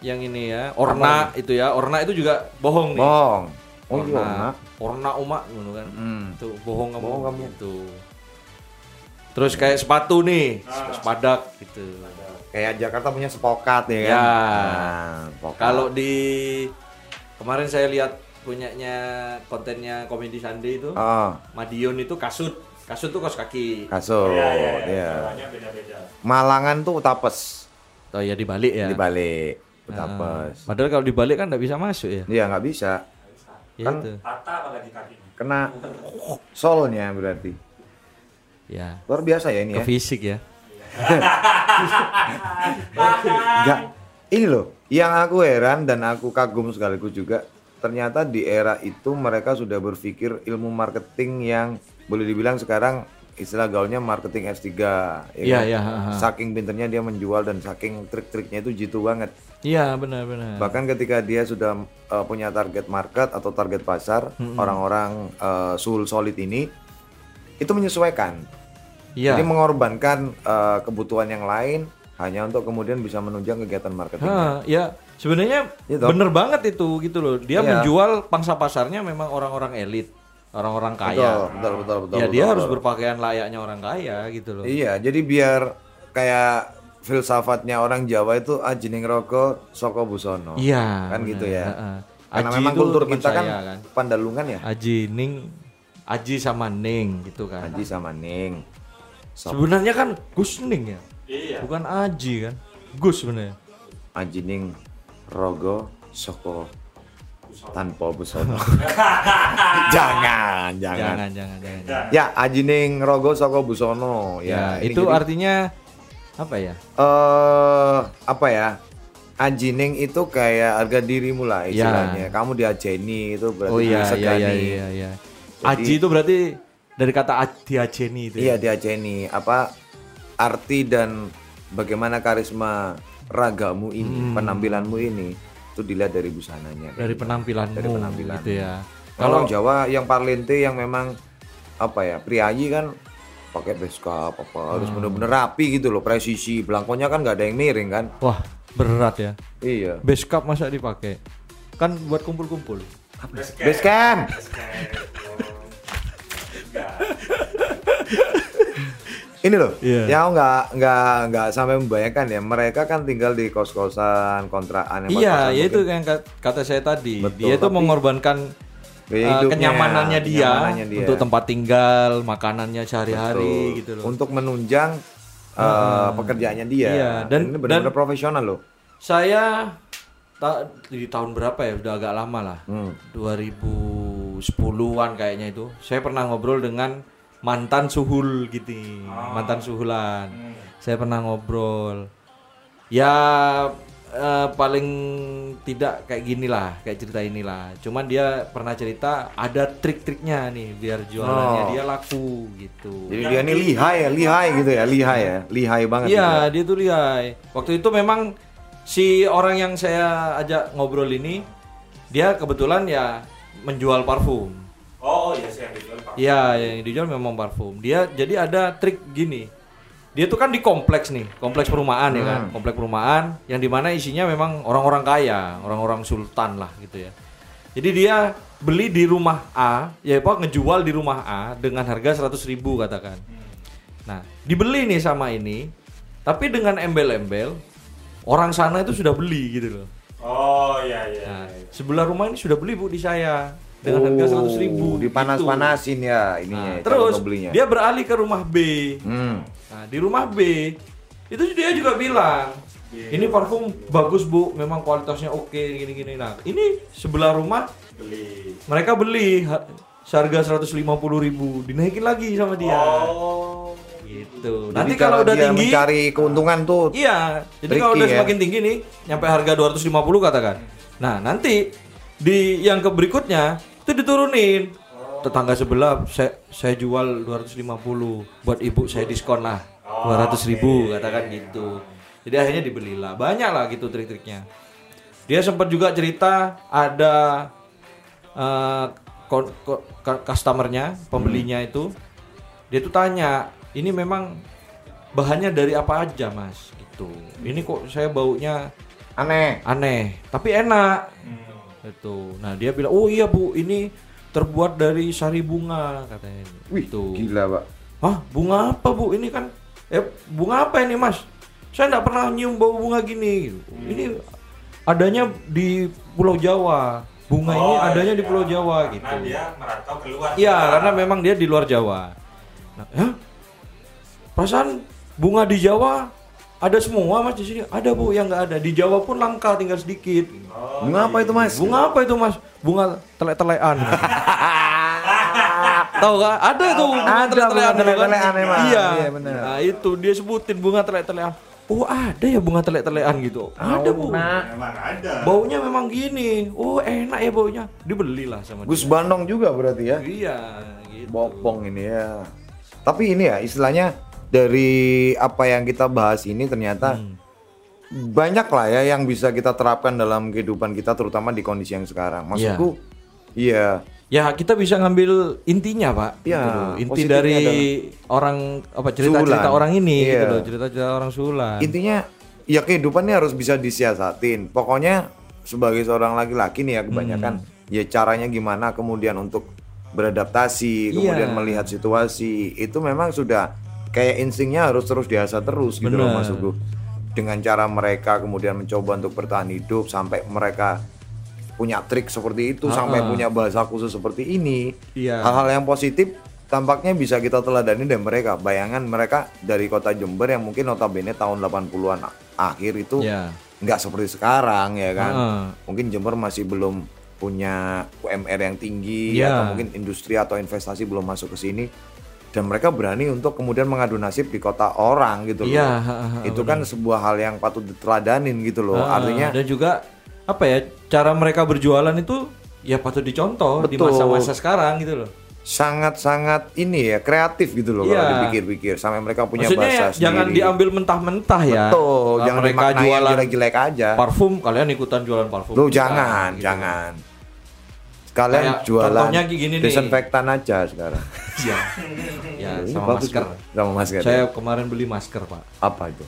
Yang ini ya, orna itu ya. Orna itu juga bohong nih. Bohong. Oh iya, orna. nak. Orna umak gitu kan. Hmm. Itu bohong kamu. Bohong kamu. Gitu. Terus kayak sepatu nih, sepadak gitu. Kayak Jakarta punya sepokat ya kan. Ya. Nah, sepokat. Kalau di kemarin saya lihat punyanya kontennya Komedi Sandi itu, Oh, Madiun itu kasut. Kasut tuh kaos kaki. kasut. Iya, iya, iya. ya. Caranya beda-beda. Malangan tuh tapes Oh ya dibalik ya. dibalik. betapes. Padahal kalau dibalik kan nggak bisa masuk ya. Iya nggak bisa, Ya Kan- itu. Patah apalagi kakinya. kena solnya berarti. Ya. Luar biasa ya ini Ke ya. fisik ya. Enggak. Ini loh, yang aku heran dan aku kagum sekaligus juga ternyata di era itu mereka sudah berpikir ilmu marketing yang boleh dibilang sekarang istilah gaulnya marketing S3 ya Iya, kan? iya, ha, ha. Saking pinternya dia menjual dan saking trik-triknya itu jitu banget. Iya benar-benar. Bahkan ketika dia sudah uh, punya target market atau target pasar, orang-orang uh, sul solid ini itu menyesuaikan. Iya. Jadi mengorbankan uh, kebutuhan yang lain hanya untuk kemudian bisa menunjang kegiatan marketing. Ya sebenarnya toh. bener banget itu gitu loh. Dia Iya. menjual pangsa pasarnya memang orang-orang elit, orang-orang Betul, kaya. betul, betul, betul. ya betul, dia betul. harus berpakaian layaknya orang kaya gitu loh. Iya, jadi biar kayak filsafatnya orang Jawa itu ajining roko soko busono. Iya. Kan gitu benar, ya. heeh. Karena Aji memang kultur kita kan, saya kan. pandalungan ya. Aji Ning, Aji sama Ning gitu kan. Aji sama Ning. So- Sebenarnya kan Gus Ning ya, Iya. bukan Aji kan. Gus sebenarnya. Ajining rogo soko tanpa busono. jangan, jangan, Jangan, jangan, jangan. jangan. Ya, ajining rogo soko busono. Ya, Ya, itu jadi- artinya apa ya? eh apa ya? Ajining itu kayak harga dirimu lah istilahnya. Kamu diajeni itu berarti Ya. Oh iya, iya, disegani. iya, iya, iya. Jadi- Aji itu berarti dari kata aj- diajeni itu. Iya ya? diajeni. Apa arti dan bagaimana karisma ragamu ini, Hmm. penampilanmu ini itu dilihat dari busananya. Dari penampilanmu Dari penampilan. gitu ya. Kalau Jawa yang parlente yang memang apa ya priayi kan pakai beskap apa harus Hmm. bener-bener rapi gitu loh presisi belangkonya kan nggak ada yang miring kan Wah, berat ya. iya Base cup masa dipakai? Kan buat kumpul-kumpul. base camp ini loh yang aku nggak nggak nggak sampai membayangkan ya mereka kan tinggal di kos-kosan kontrakan yang Iya, ya itu yang kat- kata saya tadi. Betul, dia itu tapi- mengorbankan uh, hidupnya, kenyamanannya dia, kenyamanannya dia. untuk tempat tinggal, makanannya sehari-hari gitu loh. untuk menunjang uh, pekerjaannya dia Iya, dan- ini benar-benar profesional loh Saya ta- di tahun berapa ya? Udah agak lama lah. Hmm. 2010-an kayaknya itu. Saya pernah ngobrol dengan mantan suhul gitu. Mantan suhulan. Saya pernah ngobrol. Ya eh, paling tidak kayak gini lah, kayak cerita inilah. Cuman dia pernah cerita ada trik-triknya nih biar jualannya Oh. dia laku gitu. Jadi dia ini lihai ya, lihai gitu ya, lihai ya, lihai banget. gitu Iya, ya. dia tuh lihai. Waktu itu memang si orang yang saya ajak ngobrol ini, dia kebetulan ya menjual parfum. Oh iya sih yang dijual Pak. Iya, yang dijual memang parfum. Dia jadi ada trik gini. Dia tuh kan di kompleks nih, kompleks perumahan ya kan, Hmm. kompleks perumahan yang di mana isinya memang orang-orang kaya, orang-orang sultan lah gitu ya. Jadi dia beli di rumah A, ya apa ngejual di rumah A dengan harga 100.000 ribu katakan. Nah, dibeli nih sama ini, tapi dengan embel-embel orang sana itu sudah beli gitu loh. Oh iya iya. Nah, iya. sebelah rumah ini sudah beli bu di saya dengan harga 100.000 ribu. Oh, Dipanas-panasin ya ininya. Nah, terus dia beralih ke rumah B. Hmm. Nah, di rumah B itu dia juga bilang, ini parfum bagus bu, memang kualitasnya oke gini-gini. Nah, ini sebelah rumah Beli. mereka beli ha- seharga 150.000 ribu, dinaikin lagi sama dia. Oh. Gitu. Jadi Nanti kalau udah dia tinggi, mencari keuntungan tuh iya. Jadi kalau udah ya. semakin tinggi nih, nyampe harga 250 katakan. Nah, nanti di yang ke berikutnya itu diturunin. Tetangga sebelah saya saya jual 250 buat ibu saya diskon lah. 200 ribu katakan gitu. Jadi akhirnya dibelilah. Banyak lah gitu trik-triknya. Dia sempat juga cerita ada ko- ka- customernya, pembelinya itu dia tuh tanya, ini memang bahannya dari apa aja mas? Gitu. Ini kok saya baunya aneh. aneh, tapi enak. Gitu. Nah dia bilang, oh iya bu, ini terbuat dari sari bunga katanya. Wih, Gitu. gila, Pak. Hah, bunga apa bu? Ini kan, eh bunga apa ini mas? Saya nggak pernah nyium bau bunga gini. gitu. Ini adanya di Pulau Jawa. Bunga ini Oh, adanya iya. di Pulau Jawa gitu. Karena dia merantau keluar. Iya, karena memang dia di luar Jawa. Nah, hah? Perasaan bunga di Jawa ada semua mas di sini. Ada bu yang nggak ada. Di Jawa pun langka tinggal sedikit. Bunga apa itu mas? Bunga apa itu mas? Bunga telek-telekan. Tahu gak? Ada tuh bunga bunga telek-telekan emang. Iya. Iya, benar. Nah itu dia sebutin bunga telek-telekan. Oh ada ya bunga telek-telekan gitu. Ada bu. Memang ada. Baunya memang gini. Oh enak ya baunya. Dibelilah sama Gus dia. Bandung juga berarti ya. Iya. Gitu. Bopong ini ya. Tapi ini ya istilahnya dari apa yang kita bahas ini ternyata Hmm. banyak lah ya yang bisa kita terapkan dalam kehidupan kita terutama di kondisi yang sekarang. Maksudku iya. Ya kita bisa ngambil intinya pak. Iya, Gitu loh. Inti dari orang apa cerita-cerita orang ini Iya. gitu loh. Cerita-cerita orang sulan. Intinya ya kehidupan ini harus bisa disiasatin. Pokoknya sebagai seorang laki-laki nih ya kebanyakan Hmm. ya caranya gimana kemudian untuk beradaptasi, kemudian Iya. melihat situasi itu memang sudah kayak instingnya harus terus diasah terus gitu loh Bener. maksudku. Dengan cara mereka kemudian mencoba untuk bertahan hidup sampai mereka punya trik seperti itu sampai punya bahasa khusus seperti ini. Iya. Hal-hal yang positif tampaknya bisa kita teladani dari mereka. Bayangan mereka dari kota Jember yang mungkin notabene tahun 80-an a- akhir itu Iya. nggak seperti sekarang ya kan. Heeh. Mungkin Jember masih belum punya UMR yang tinggi Iya. atau mungkin industri atau investasi belum masuk ke sini dan mereka berani untuk kemudian mengadu nasib di kota orang gitu loh. Iya, ha, ha, ha, itu kan sebuah hal yang patut diteladanin gitu loh. Ah, Artinya dan juga apa ya cara mereka berjualan itu ya patut dicontoh di Betul. masa-masa sekarang gitu loh. sangat-sangat ini ya kreatif gitu loh kalau Iya. dipikir-pikir sampai mereka punya Maksudnya bahasa ya, jangan sendiri. diambil mentah-mentah ya. Betul, Nah, jangan mereka jualan jelek-jelek aja. parfum, kalian ikutan jualan parfum. Lu Bukan, jangan, gitu. jangan. Kalian Kayak jualan gini nih. desinfektan aja sekarang. Iya. ya, sama bagus, masker. Sama masker. Saya kemarin beli masker, Pak. apa itu?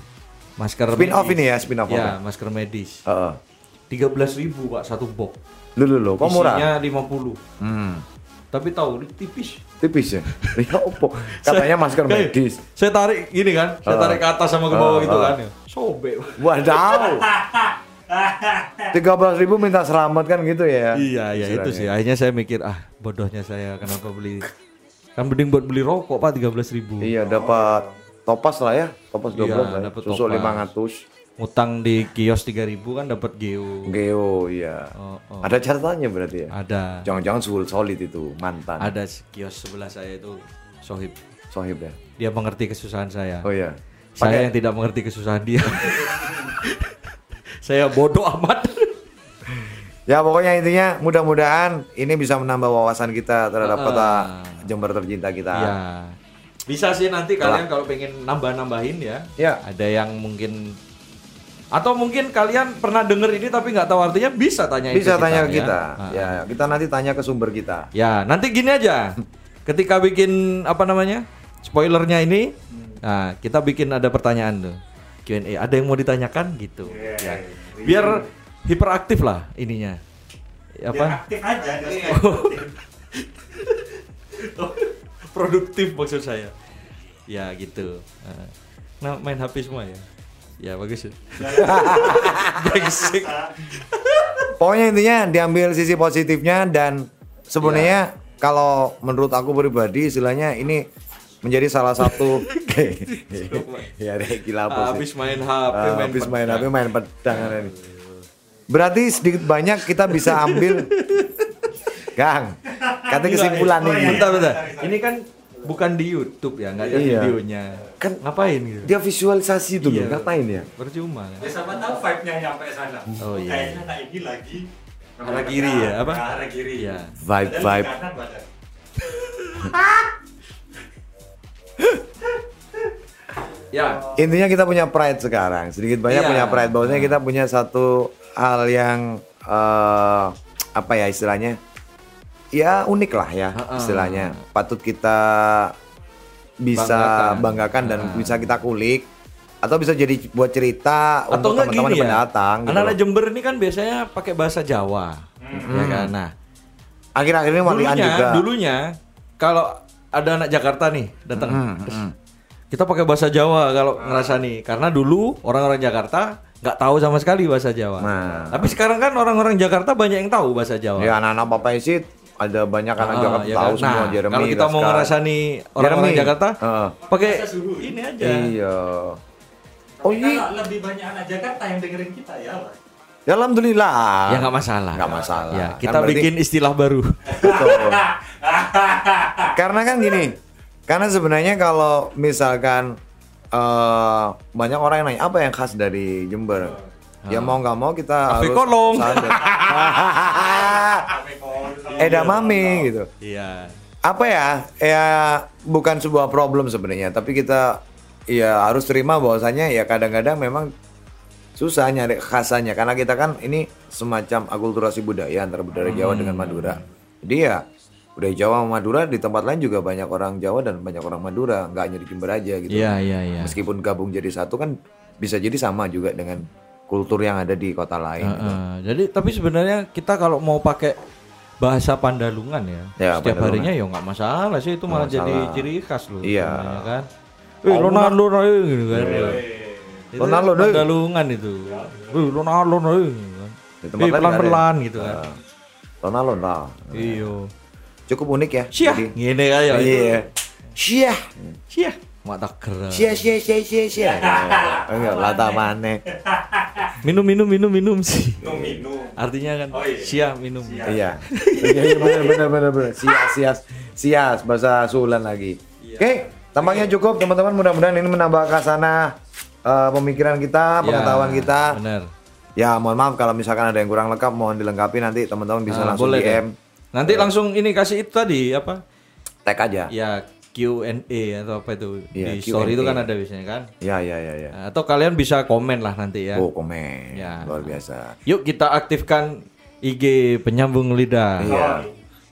Masker Spin off medis. ini ya, spin off Ya, apa? masker medis. Heeh. 13.000 Pak satu box. Lu lu lu, kok murah? Isinya 50. Hmm. Tapi tahu tipis. Tipis ya. Ya opo? Katanya masker medis. Saya tarik gini kan, saya tarik ke atas sama ke bawah Ah, gitu kan. ya. Sobek. Wadaw. Tiga belas ribu minta selamat kan gitu ya? Iya, iya itu sih. Akhirnya saya mikir, ah bodohnya saya kenapa beli kan mending buat beli rokok Pak 13.000 ribu. Iya dapat topas lah ya, topas Iya, 12 lah. ya. dapat Susu topas. 500. Utang di kios 3000 kan dapat geo. Geo iya. Oh, oh. Ada catatannya berarti ya? Ada. Jangan-jangan sul solid itu mantan. Ada kios sebelah saya itu Sohib. Sohib ya. Dia mengerti kesusahan saya. Oh iya. Saya yang tidak mengerti kesusahan dia. saya bodoh amat. Ya pokoknya intinya mudah-mudahan ini bisa menambah wawasan kita terhadap Ah. kota Jember tercinta kita. Ya. Bisa sih nanti kalian kalau pengen nambah-nambahin ya. Ya. Ada yang mungkin atau mungkin kalian pernah denger ini tapi nggak tahu artinya bisa tanya Bisa itu tanya ya. ke kita. Ah. Ya, kita nanti tanya ke sumber kita. Ya, nanti gini aja. Ketika bikin apa namanya? Spoilernya ini, nah, kita bikin ada pertanyaan tuh. Q&A. Ada yang mau ditanyakan gitu. Ya. Biar hiperaktif lah ininya. Biar Apa? aktif aja, nggak usah aktif. Produktif maksud saya. Ya, gitu. Nah, Nah, main HP semua ya. Ya, bagus ya. Brengsek. Pokoknya intinya diambil sisi positifnya dan sebenarnya Iya. kalau menurut aku pribadi istilahnya ini menjadi salah satu ya deh gila apa sih. Habis main HP, Ah, main habis main. HP main pedang ini. Berarti sedikit banyak kita bisa ambil Kang, kata kesimpulan ini. Bentar, bentar. Ini kan bukan di YouTube ya, nggak ada Iya. videonya. Kan- ngapain gitu? Dia visualisasi dulu, Iya. ngapain ya? Percuma kan? Ya sama tahu vibe-nya nyampe sana. Oh, iya. Kayaknya anak ini lagi Arah kiri ya, apa? Ke arah kiri. Iya. Vibe vibe. Ya. Intinya kita punya pride sekarang, sedikit banyak Iya. punya pride. Bahwasanya kita punya satu hal yang eh, apa ya istilahnya? Ya unik lah ya istilahnya. Patut kita bisa Banggakan. banggakan, dan Ha-ha. bisa kita kulik atau bisa jadi buat cerita Atau untuk teman-teman gini yang ya? pendatang. gitu Anak-anak. Jember ini kan biasanya pakai bahasa Jawa. Ya kan? Nah, Akhir-akhir ini dulunya, juga. dulunya kalau ada anak Jakarta nih datang, Hmm, terus hmm. kita pakai bahasa Jawa kalau ngerasa nih, karena dulu orang-orang Jakarta nggak tahu sama sekali bahasa Jawa. Nah. Tapi sekarang kan orang-orang Jakarta banyak yang tahu bahasa Jawa. Ya anak-anak Papa Isit ada banyak anak Ah, Jakarta ya tahu kan? semua Nah, Jeremy. Kalau kita mau ngerasani orang-orang Jeremy. Jakarta, Heeh. pakai ini aja. Iya. Oh iya. lebih banyak anak Jakarta yang dengerin kita ya Pak. Ya alhamdulillah. Ya nggak masalah. Nggak masalah. Ya, Kan kita berarti- bikin istilah baru. Betul. Karena kan gini, karena sebenarnya kalau misalkan eh, banyak orang yang nanya apa yang khas dari Jember, ya mau nggak mau kita Kafe harus kolong. Edamame gitu. Iya. Apa ya? Ya bukan sebuah problem sebenarnya, tapi kita ya harus terima bahwasanya ya kadang-kadang memang susah nyari khasannya karena kita kan ini semacam akulturasi budaya antara budaya Jawa dengan Madura. Jadi ya budaya Jawa sama Madura di tempat lain juga banyak orang Jawa dan banyak orang Madura, nggak hanya di Jember aja gitu. Iya, iya, iya. Meskipun gabung jadi satu kan bisa jadi sama juga dengan kultur yang ada di kota lain. gitu. Heeh. jadi tapi sebenarnya kita kalau mau pakai bahasa Pandalungan ya, Ya, setiap Pandalungan. harinya ya nggak masalah sih itu malah Nggak jadi masalah. ciri khas loh. Iya. sebenarnya kan. Eh, Ronaldo eh, gitu kan. Itu Ronaldo. Pandalungan itu. Ronaldo eh, gitu kan. Di tempat lain pelan-pelan ya? gitu kan. Ronaldo lah. Iya. Cukup unik ya. Jadi- gini kayak Iya. Sia. Sia. Mata keren. Sia sia sia sia sia. Enggak lata mana. Minum minum minum minum sih. Minum minum. Artinya kan Oh, iya. sia minum. Sia. Iya. Iya iya benar benar benar benar. Sias sias sias bahasa Sulan lagi. Oke, tampaknya cukup teman-teman. Mudah-mudahan ini menambah kasana eh, pemikiran kita, pengetahuan Ya, kita. Benar. Ya, mohon maaf kalau misalkan ada yang kurang lengkap, mohon dilengkapi nanti teman-teman bisa Ah, langsung boleh deh. DM, Nanti langsung ini kasih itu tadi apa? tag aja. Ya Q&A atau apa itu Iya, di story itu kan ada biasanya kan. Ya ya ya ya. Atau kalian bisa komen lah nanti ya. Oh, komen. Ya. Luar biasa. Yuk kita aktifkan IG penyambung lidah. Iya.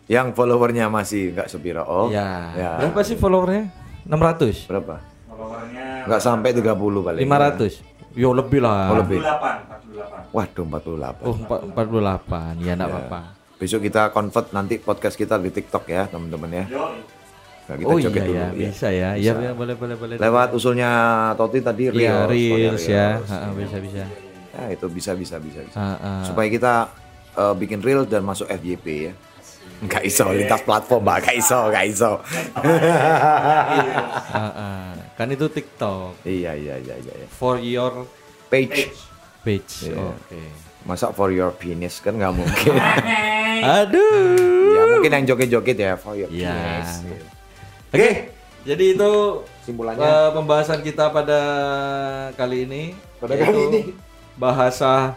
Yang followernya masih nggak sepiro. Oh. Ya. Ya. Berapa sih followernya? 600? Berapa? Followernya Nggak sampai 30 paling. 500? Yo lebih lah. Oh, lebih. 48, 48. Waduh, 48. Oh, empat- 48. Ya enggak Ya. apa-apa. Besok kita convert nanti podcast kita di TikTok ya, teman-teman ya. Yo, Nah, kita oh iya joget dulu ya, bisa ya. Iya ya, boleh boleh boleh. Lewat usulnya Toti tadi Iya, Reels, reels ya. Ha, bisa bisa. Ya, itu bisa bisa bisa. bisa. Ha, ha. Supaya kita eh, bikin reels dan masuk FYP ya. Nggak iso lintas platform, Mbak. Nggak iso, nggak iso. Ha, ha. Kan itu TikTok iya, iya, iya, iya. iya. for your Page. page. Iya. Oke. Masa for your penis kan nggak mungkin. Aduh. ya mungkin yang joget-joget ya for your Iya. penis. Oke. Jadi itu Simpulannya. eh, pembahasan kita pada kali ini. Pada kali ini. bahasa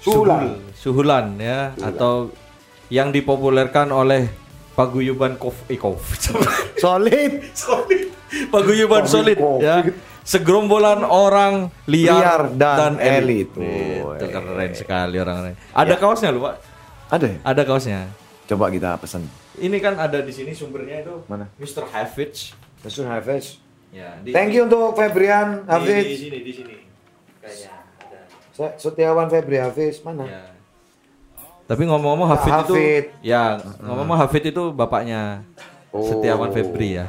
Suhulan. suhul- suhulan ya atau yang dipopulerkan oleh paguyuban kof eh, kof. Solid. paguyuban solid ya. Segerombolan orang liar, Liar dan elit. Itu keren sekali orang-orang. Ada kaosnya loh, Pak. Ada ya? Ada kaosnya. Coba kita pesan. Ini kan ada di sini sumbernya itu. Mana? Mr. Hafiz. Mr. Hafiz. Ya, di, Thank you untuk Febrian di, di Hafiz. sini, di sini. Kayaknya ada. Se- Setiawan Febri Hafiz mana? Ya. Tapi ngomong-ngomong Hafid, Hafid. itu ya, ngomong-ngomong Hafid itu bapaknya Oh. Setiawan Febri ya.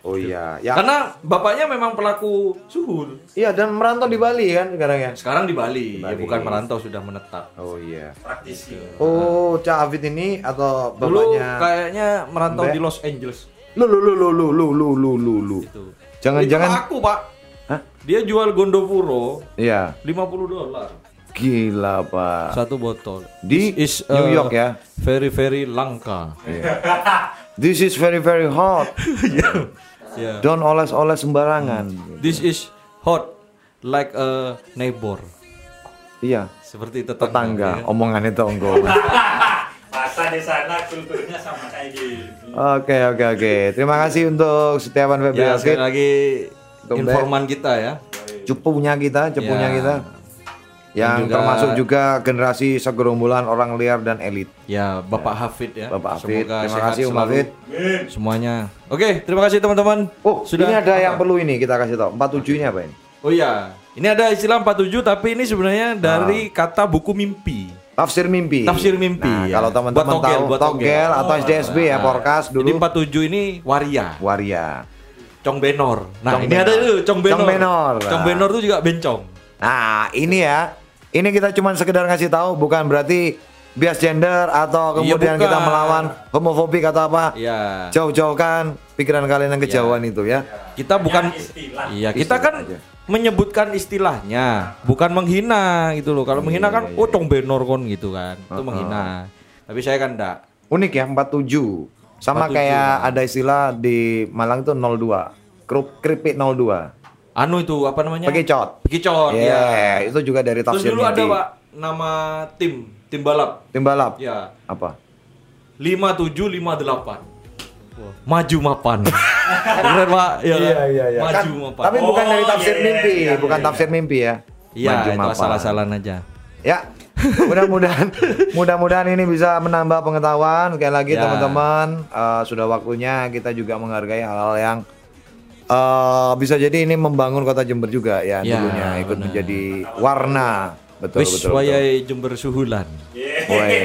Oh iya, ya. Karena bapaknya memang pelaku suhul. Iya dan merantau di Bali kan sekarang ya. Sekarang di Bali, Di ya Bali. bukan merantau sudah menetap. Oh iya. praktisi. Oh, Cak Hafid ini atau Dulu bapaknya? kayaknya merantau Mbak. di Los Angeles. Lu lu lu lu lu lu lu lu lu lu. Itu. Jangan-jangan Itu aku, Pak. Hah? Dia jual Gondopuro Iya. 50 dolar Gila, Pak. satu botol. Di This is, New uh, York ya. Very very langka. This is very very hot. Ya. Don't oles-oles sembarangan. This is hot like a neighbor. Iya. Seperti tetangga. Tetangga, ya. omongannya tonggo. Masa di sana kulturnya sama kayak gini. Oke oke oke. Terima kasih untuk Setiawan Febri Ya, sekali lagi Untuk informan kita ya. Cupunya kita, cepunya Ya. kita. Yang juga- termasuk juga generasi segerombolan orang liar dan elit. Ya, Bapak Hafid ya. Bapak Hafid, Semoga terima kasih Om Hafid. Semuanya. Oke, terima kasih teman-teman. Oh, Sudah ini ada apa? yang perlu ini kita kasih tahu. 47 ini apa ini? Oh iya, ini ada istilah 47 tapi ini sebenarnya dari Ah. kata buku mimpi. Tafsir mimpi. Tafsir mimpi. Nah, ya. kalau teman-teman tahu buat togel atau SDSB ya, Nah, Porkas dulu. Jadi 47 ini waria, Waria. Cong Benor. Nah, Cong ini Benor. ada itu Cong Benor. Cong Benor. Cong Benor itu juga bencong. Nah, ini ya. Ini kita cuma sekedar ngasih tahu bukan berarti bias gender atau Iya, kemudian bukan. kita melawan homofobik atau apa. Iya. Jauh-jauhkan pikiran kalian yang kejauhan itu ya. Kita bukan istilah. Iya, kita Istilah kan aja. menyebutkan istilahnya, bukan menghina gitu loh. Kalau menghina kan, oh tong benor kon gitu kan, itu menghina. Tapi saya kan enggak. Unik ya 47. Sama 47, kayak ada istilah di Malang itu 02. Krup keripik 02. Anu itu apa namanya? Pekicot. Bekicot, Iya, ya. itu juga dari Terus tafsir dulu ada pak nama tim, tim balap. Tim balap. Ya, Apa? 5758. Maju mapan. Bener pak? Ya, kan? Maju Kan, mapan. tapi bukan dari Oh, tafsir iya, iya, mimpi, iya, bukan iya, tafsir mimpi ya. Iya, Maju itu mapan. asal-asalan aja. Ya. Mudah-mudahan mudah-mudahan ini bisa menambah pengetahuan sekali lagi Ya. teman-teman eh, sudah waktunya kita juga menghargai hal-hal yang eh, bisa jadi ini membangun kota Jember juga ya, Ya, dulunya ikut benar. menjadi warna. Betul Wis betul. wayai Jember Suhulan. Woi.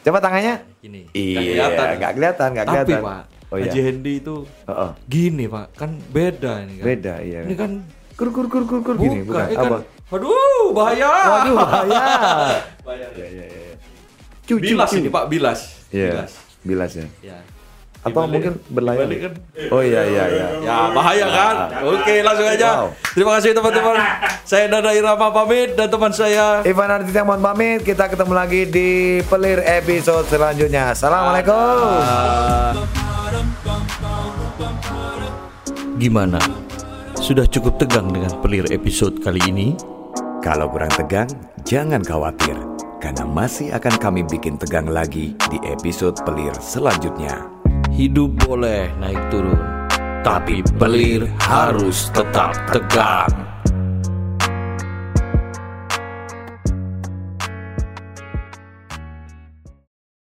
Coba tangannya. Ini. Iya, Nggak kelihatan. nggak kelihatan, Tapi. Pak, Oh iya. Haji Hendy itu Heeh. gini Pak, kan beda ini kan. Beda iya. Ini kan kur kur kur kur kur gini bukan. ini kan, Apa? Waduh, bahaya. Waduh, bahaya. bahaya. Iya iya iya. Cu, cu, Bilas cu. ini Pak, bilas. Iya. Bilas. Bilas ya. Ya. Atau mungkin berlayar. dibalik kan. Oh iya iya iya. Ya, bahaya kan? Oke, langsung aja. Wow. Terima kasih teman-teman. saya Dada Irama pamit dan teman saya Ivan Ardita mohon pamit. Kita ketemu lagi di Pelir episode selanjutnya. Assalamualaikum. Gimana? Sudah cukup tegang dengan pelir episode kali ini? Kalau kurang tegang, jangan khawatir, karena masih akan kami bikin tegang lagi di episode pelir selanjutnya. Hidup boleh naik turun, tapi pelir harus tetap tegang.